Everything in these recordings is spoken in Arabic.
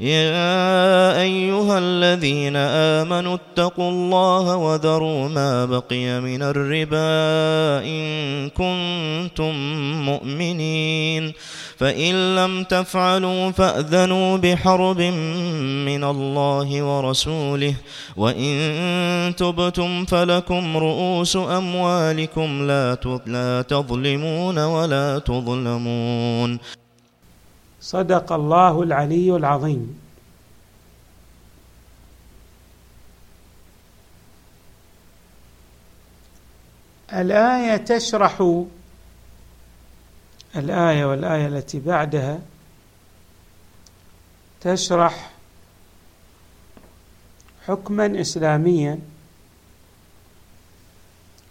يا أيها الذين آمنوا اتقوا الله وذروا ما بقي من الربا إن كنتم مؤمنين فإن لم تفعلوا فأذنوا بحرب من الله ورسوله وإن تبتم فلكم رؤوس أموالكم لا تظلمون ولا تظلمون صدق الله العلي العظيم. الآية تشرح الآية والآية التي بعدها تشرح حكما اسلاميا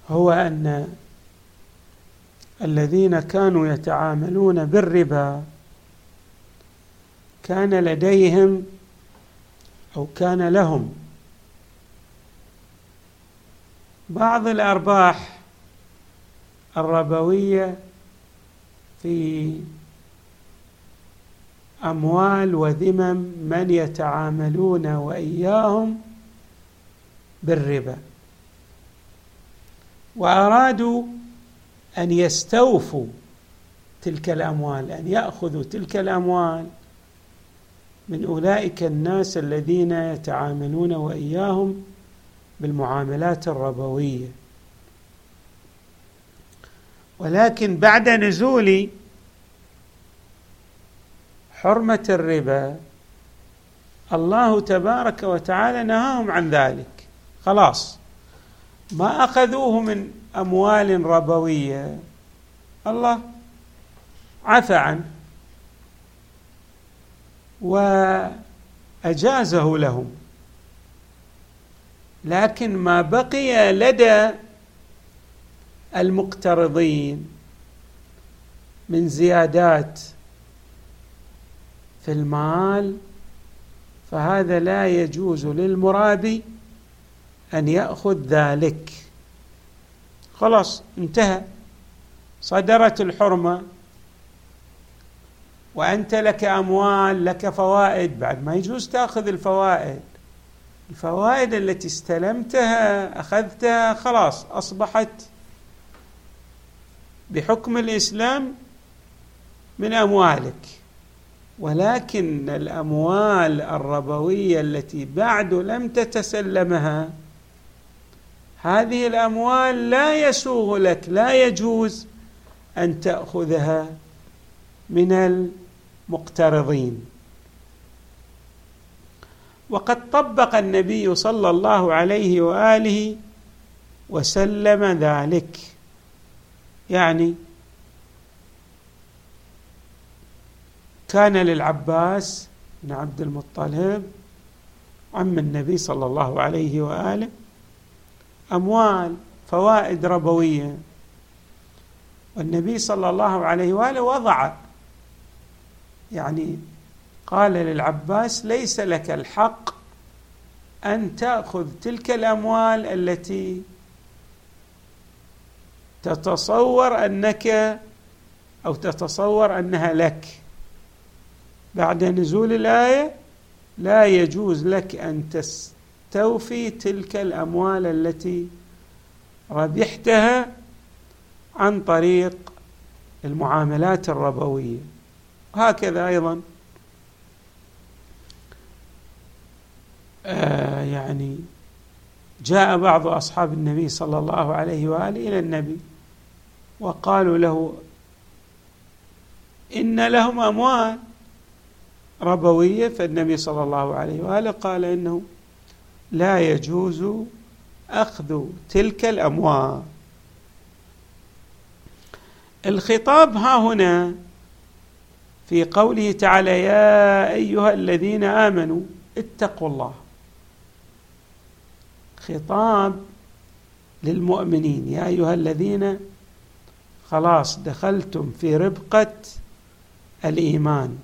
هو أن الذين كانوا يتعاملون بالربا كان لديهم أو كان لهم. بعض الأرباح الربوية في أموال وذمم من يتعاملون وإياهم بالربا وأرادوا أن يستوفوا تلك الأموال أن يأخذوا تلك الأموال من أولئك الناس الذين يتعاملون وإياهم بالمعاملات الربوية. ولكن بعد نزول حرمة الربا الله تبارك وتعالى نهاهم عن ذلك. خلاص ما أخذوه من أموال ربوية الله عفى عنه. وأجازه لهم لكن ما بقي لدى المقترضين من زيادات في المال فهذا لا يجوز للمرابي أن يأخذ ذلك. خلاص انتهى. صدرت الحرمة. وأنت لك أموال لك فوائد. بعد ما يجوز تأخذ الفوائد. الفوائد التي استلمتها أخذتها خلاص أصبحت بحكم الإسلام من أموالك. ولكن الأموال الربوية التي بعد لم تتسلمها هذه الأموال لا يسوغ لك لا يجوز أن تأخذها من مقترضين. وقد طبق النبي صلى الله عليه وآله وسلم ذلك. يعني كان للعباس بن عبد المطلب عم النبي صلى الله عليه وآله أموال فوائد ربوية. والنبي صلى الله عليه وآله وضع يعني قال للعباس ليس لك الحق أن تأخذ تلك الأموال التي تتصور أنك أو تتصور أنها لك. بعد نزول الآية لا يجوز لك أن تستوفي تلك الأموال التي ربحتها عن طريق المعاملات الربوية. هكذا أيضا. آه يعني جاء بعض أصحاب النبي صلى الله عليه وآله إلى النبي وقالوا له إن لهم أموال ربوية فالنبي صلى الله عليه وآله قال إنه لا يجوز أخذ تلك الأموال. الخطاب ها هنا في قوله تعالى يا أيها الذين آمنوا اتقوا الله. خطاب للمؤمنين. يا أيها الذين خلاص دخلتم في ربقة الإيمان.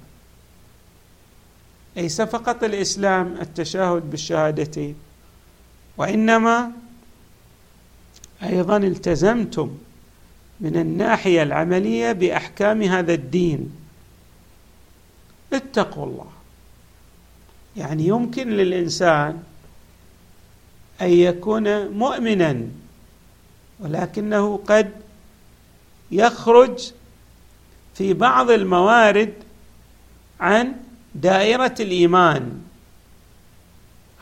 ليس فقط الإسلام التشهد بالشهادتين. وإنما أيضا التزمتم من الناحية العملية بأحكام هذا الدين. اتقوا الله. يعني يمكن للإنسان أن يكون مؤمنا ولكنه قد يخرج في بعض الموارد عن دائرة الإيمان.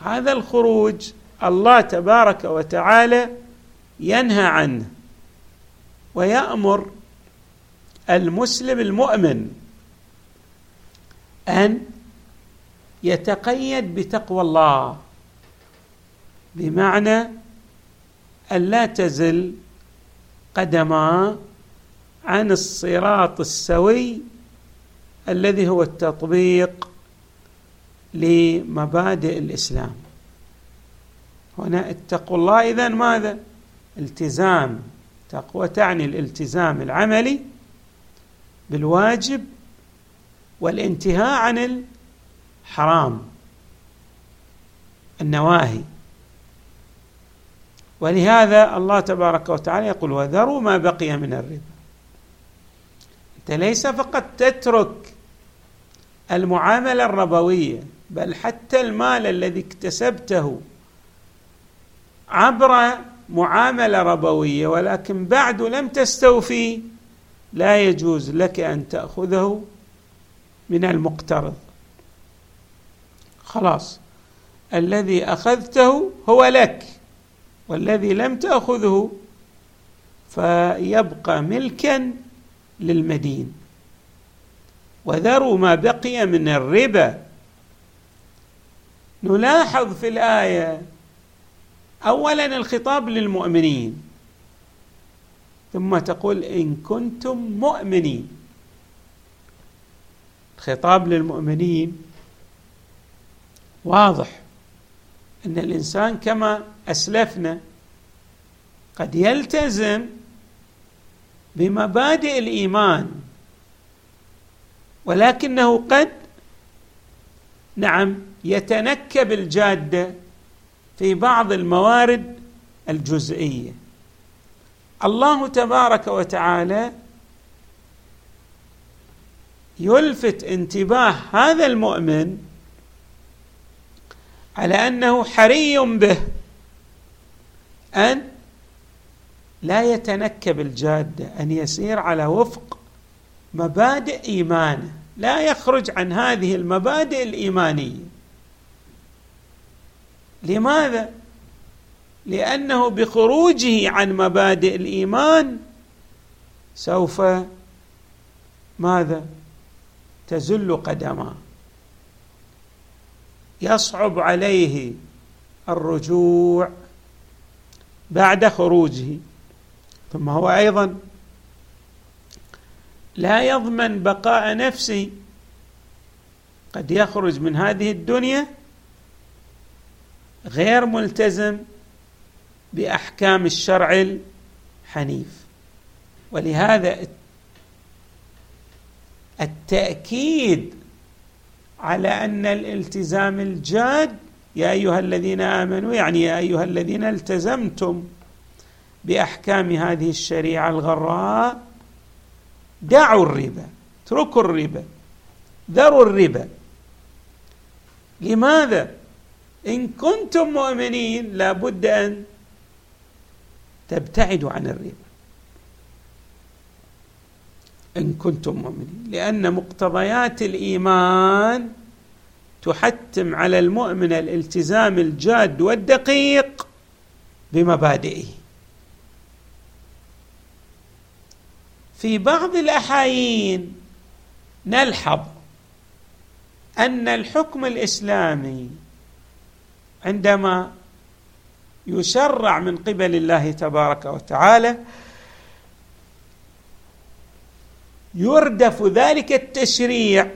هذا الخروج الله تبارك وتعالى ينهى عنه ويأمر المسلم المؤمن. أن يتقيد بتقوى الله بمعنى أن لا تزل قدما عن الصراط السوي الذي هو التطبيق لمبادئ الإسلام. هنا اتقوا الله إذا ماذا؟ التزام تقوى تعني الالتزام العملي بالواجب والانتهاء عن الحرام النواهي. ولهذا الله تبارك وتعالى يقول وذروا ما بقي من الربا. أنت ليس فقط تترك المعاملة الربوية بل حتى المال الذي اكتسبته عبر معاملة ربوية ولكن بعد لم تستوفي لا يجوز لك أن تأخذه من المقترض. خلاص. الذي أخذته هو لك والذي لم تأخذه فيبقى ملكا للمدين. وذروا ما بقي من الربا. نلاحظ في الآية اولا الخطاب للمؤمنين ثم تقول إن كنتم مؤمنين. الخطاب للمؤمنين واضح أن الإنسان كما أسلفنا قد يلتزم بمبادئ الإيمان ولكنه قد نعم يتنكب الجادة في بعض الموارد الجزئية. الله تبارك وتعالى يلفت انتباه هذا المؤمن على أنه حري به أن لا يتنكب الجادة أن يسير على وفق مبادئ إيمانه. لا يخرج عن هذه المبادئ الإيمانية. لماذا؟ لأنه بخروجه عن مبادئ الإيمان سوف ماذا؟ تزل قدماه يصعب عليه الرجوع بعد خروجه. ثم هو أيضا لا يضمن بقاء نفسه. قد يخرج من هذه الدنيا غير ملتزم بأحكام الشرع الحنيف. ولهذا التاكيد على أن الالتزام الجاد يا أيها الذين آمنوا يعني يا أيها الذين التزمتم بأحكام هذه الشريعة الغراء دعوا الربا اتركوا الربا ذروا الربا. لماذا؟ إن كنتم مؤمنين لابد أن تبتعدوا عن الربا. إن كنتم مؤمنين. لأن مقتضيات الإيمان تحتم على المؤمن الالتزام الجاد والدقيق بمبادئه. في بعض الأحايين نلحظ أن الحكم الإسلامي عندما يشرع من قبل الله تبارك وتعالى يردف ذلك التشريع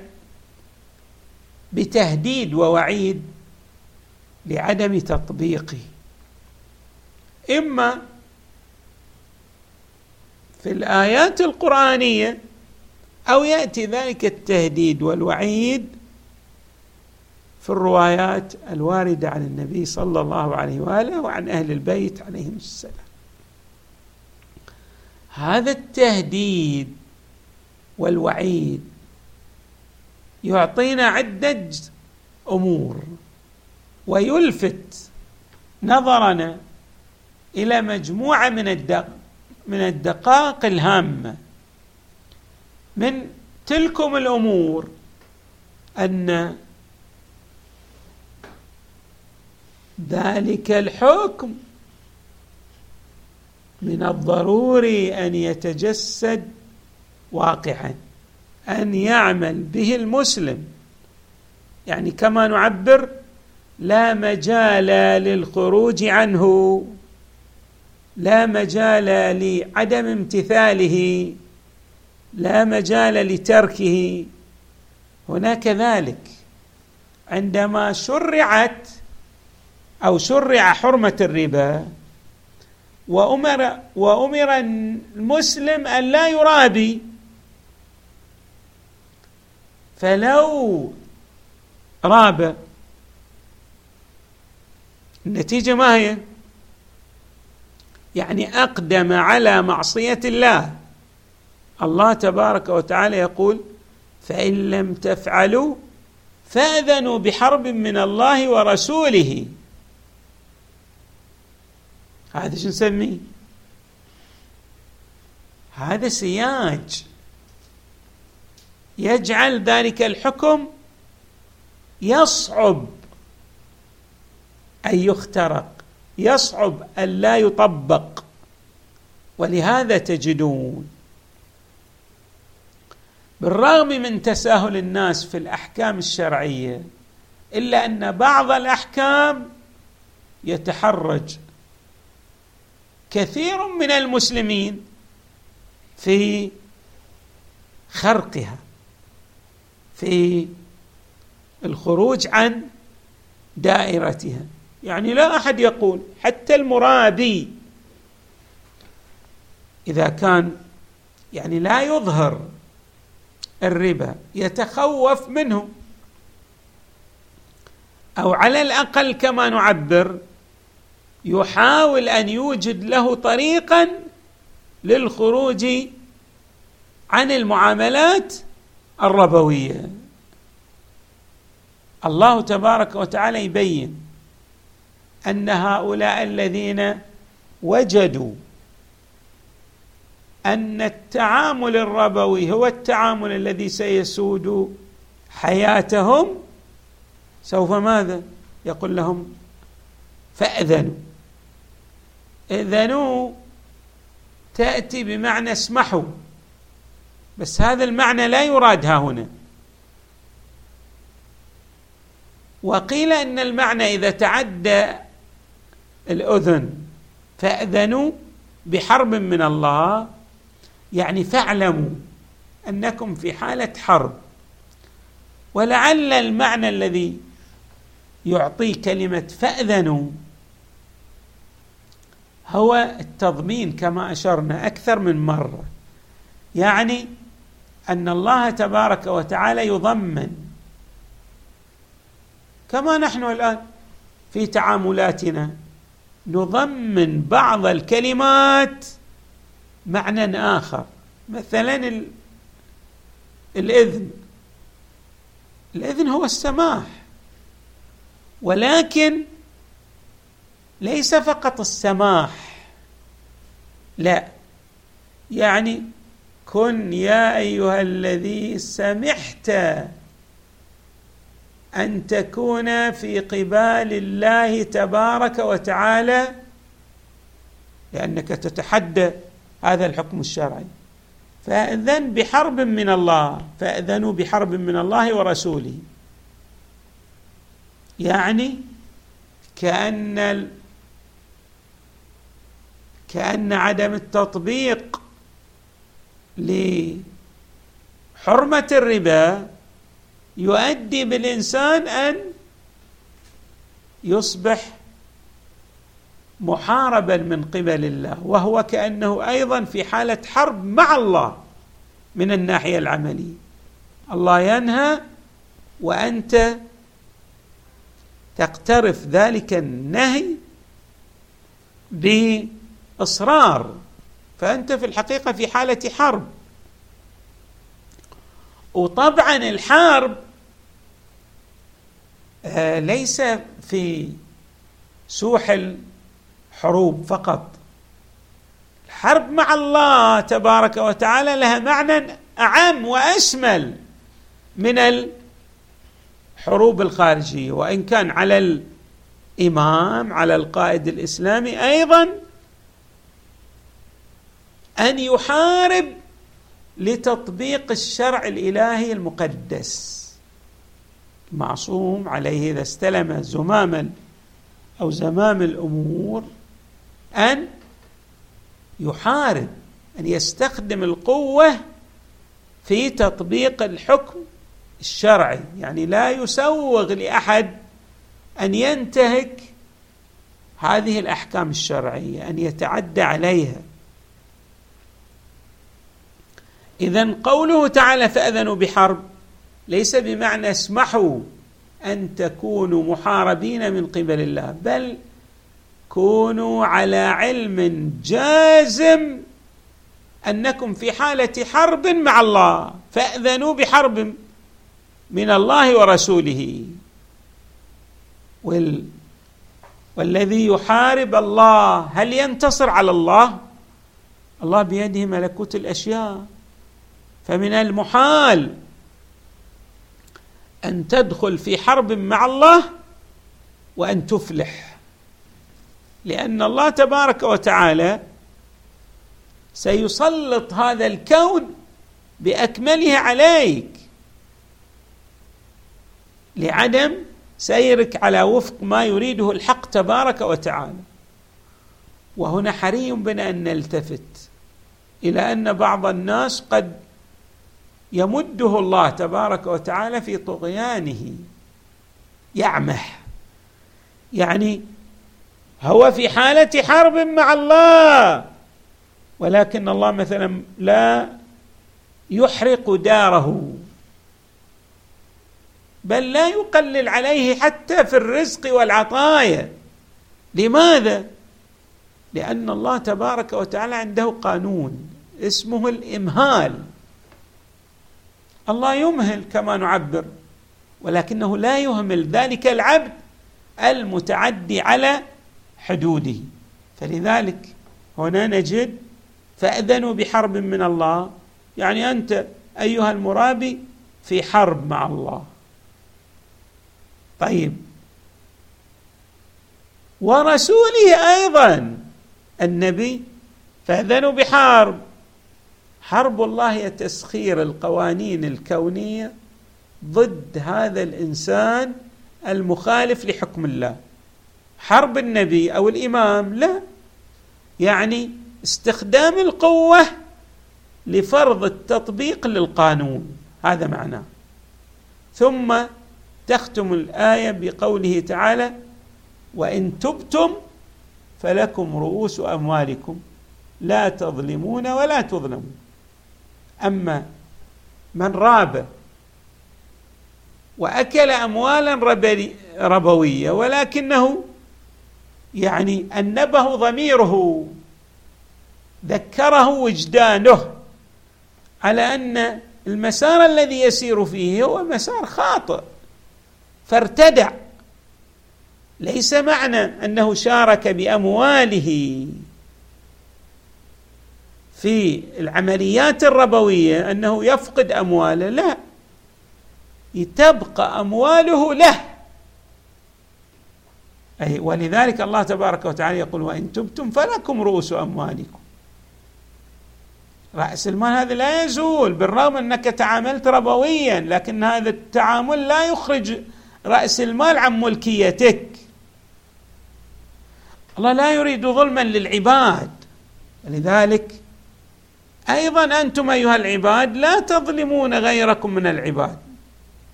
بتهديد ووعيد لعدم تطبيقه. إما في الآيات القرآنية أو يأتي ذلك التهديد والوعيد في الروايات الواردة عن النبي صلى الله عليه وآله وعن أهل البيت عليهم السلام. هذا التهديد والوعيد. يعطينا عده أمور ويلفت نظرنا إلى مجموعة من الدق من الدقائق الهامة. من تلكم الأمور أن ذلك الحكم من الضروري أن يتجسد واقعا أن يعمل به المسلم. يعني كما نعبر لا مجال للخروج عنه لا مجال لعدم امتثاله لا مجال لتركه. هناك ذلك. عندما شرعت أو شرع حرمة الربا وأمر وأمر المسلم أن لا يرابي فلو راب النتيجة ما هي؟ يعني أقدم على معصية الله. الله تبارك وتعالى يقول فإن لم تفعلوا فأذنوا بحرب من الله ورسوله. هذا شو نسميه؟ هذا سياج. يجعل ذلك الحكم يصعب أن يخترق يصعب أن لا يطبق. ولهذا تجدون بالرغم من تساهل الناس في الأحكام الشرعية إلا أن بعض الأحكام يتحرج. كثير من المسلمين في خرقها. في الخروج عن دائرتها. يعني لا أحد يقول حتى المرابي إذا كان يعني لا يظهر الربا يتخوف منه. أو على الأقل كما نعبر يحاول أن يوجد له طريقا للخروج عن المعاملات الربوية. الله تبارك وتعالى يبين أن هؤلاء الذين وجدوا أن التعامل الربوي هو التعامل الذي سيسود حياتهم. سوف ماذا؟ يقول لهم فأذنوا. إذنوا تأتي بمعنى اسمحوا. بس هذا المعنى لا يراد ها هنا. وقيل إن المعنى إذا تعدى الأذن فأذنوا بحرب من الله يعني فاعلموا أنكم في حالة حرب. ولعل المعنى الذي يعطي كلمة فأذنوا هو التضمين كما أشرنا أكثر من مرة. يعني أن الله تبارك وتعالى يضمن. كما نحن الآن في تعاملاتنا نضمن بعض الكلمات معنى آخر مثلا الإذن. الإذن هو السماح ولكن ليس فقط السماح لا. يعني كن يا أيها الذي سمحت أن تكون في قبال الله تبارك وتعالى لأنك تتحدى هذا الحكم الشرعي. فأذن بحرب من الله فأذنوا بحرب من الله ورسوله. يعني كأن كأن عدم التطبيق لحرمة الربا يؤدي بالإنسان أن يصبح محاربا من قبل الله وهو كأنه أيضا في حالة حرب مع الله من الناحية العملية. الله ينهى وأنت تقترف ذلك النهي بإصرار فأنت في الحقيقة في حالة حرب. وطبعا الحرب آه، ليس في سوح الحروب فقط. الحرب مع الله تبارك وتعالى لها معنى أعم وأشمل من الحروب الخارجية. وإن كان على الإمام على القائد الإسلامي أيضا أن يحارب لتطبيق الشرع الإلهي المقدس. معصوم عليه إذا استلم زمام أو زمام الأمور أن يحارب أن يستخدم القوة في تطبيق الحكم الشرعي. يعني لا يسوغ لأحد أن ينتهك هذه الأحكام الشرعية أن يتعدى عليها. اذا قوله تعالى فأذنوا بحرب ليس بمعنى اسمحوا أن تكونوا محاربين من قبل الله بل كونوا على علم جازم أنكم في حالة حرب مع الله فأذنوا بحرب من الله ورسوله. وال والذي يحارب الله هل ينتصر على الله؟ الله بيده ملكوت الأشياء. فمن المحال أن تدخل في حرب مع الله وأن تفلح. لأن الله تبارك وتعالى سيسلط هذا الكون بأكمله عليك. لعدم سيرك على وفق ما يريده الحق تبارك وتعالى. وهنا حري بنا أن نلتفت إلى أن بعض الناس قد يمده الله تبارك وتعالى في طغيانه. يعمح. يعني هو في حالة حرب مع الله. ولكن الله مثلا لا يحرق داره. بل لا يقلل عليه حتى في الرزق والعطايا. لماذا؟ لأن الله تبارك وتعالى عنده قانون اسمه الإمهال. الله يمهل كما نعبر ولكنه لا يهمل ذلك العبد المتعدي على حدوده. فلذلك هنا نجد فأذنوا بحرب من الله. يعني أنت أيها المرابي في حرب مع الله. طيب. ورسوله أيضا النبي فأذنوا بحرب. حرب الله هي تسخير القوانين الكونية ضد هذا الإنسان المخالف لحكم الله. حرب النبي أو الإمام لا. يعني استخدام القوة لفرض التطبيق للقانون. هذا معناه. ثم تختم الآية بقوله تعالى وإن تبتم فلكم رؤوس أموالكم لا تظلمون ولا تظلمون. أما من راب وأكل اموالا ربوية ولكنه يعني أنبه ضميره ذكره وجدانه على أن المسار الذي يسير فيه هو مسار خاطئ فارتدع. ليس معنى أنه شارك بأمواله. في العمليات الربوية أنه يفقد أمواله لا. تبقى أمواله له. أي ولذلك الله تبارك وتعالى يقول وإن تبتم فلكم رؤوس أموالكم. رأس المال هذا لا يزول بالرغم أنك تعاملت ربويا لكن هذا التعامل لا يخرج رأس المال عن ملكيتك. الله لا يريد ظلما للعباد. لذلك أيضا أنتم أيها العباد لا تظلمون غيركم من العباد.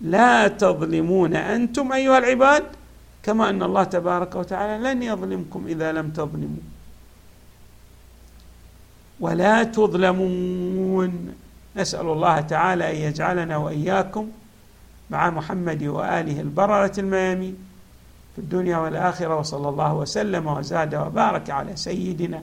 لا تظلمون أنتم أيها العباد كما أن الله تبارك وتعالى لن يظلمكم إذا لم تظلموا. ولا تظلمون. نسأل الله تعالى أن يجعلنا وإياكم مع محمد وآله البررة الميامين في الدنيا والآخرة وصلى الله وسلم وزاد وبارك على سيدنا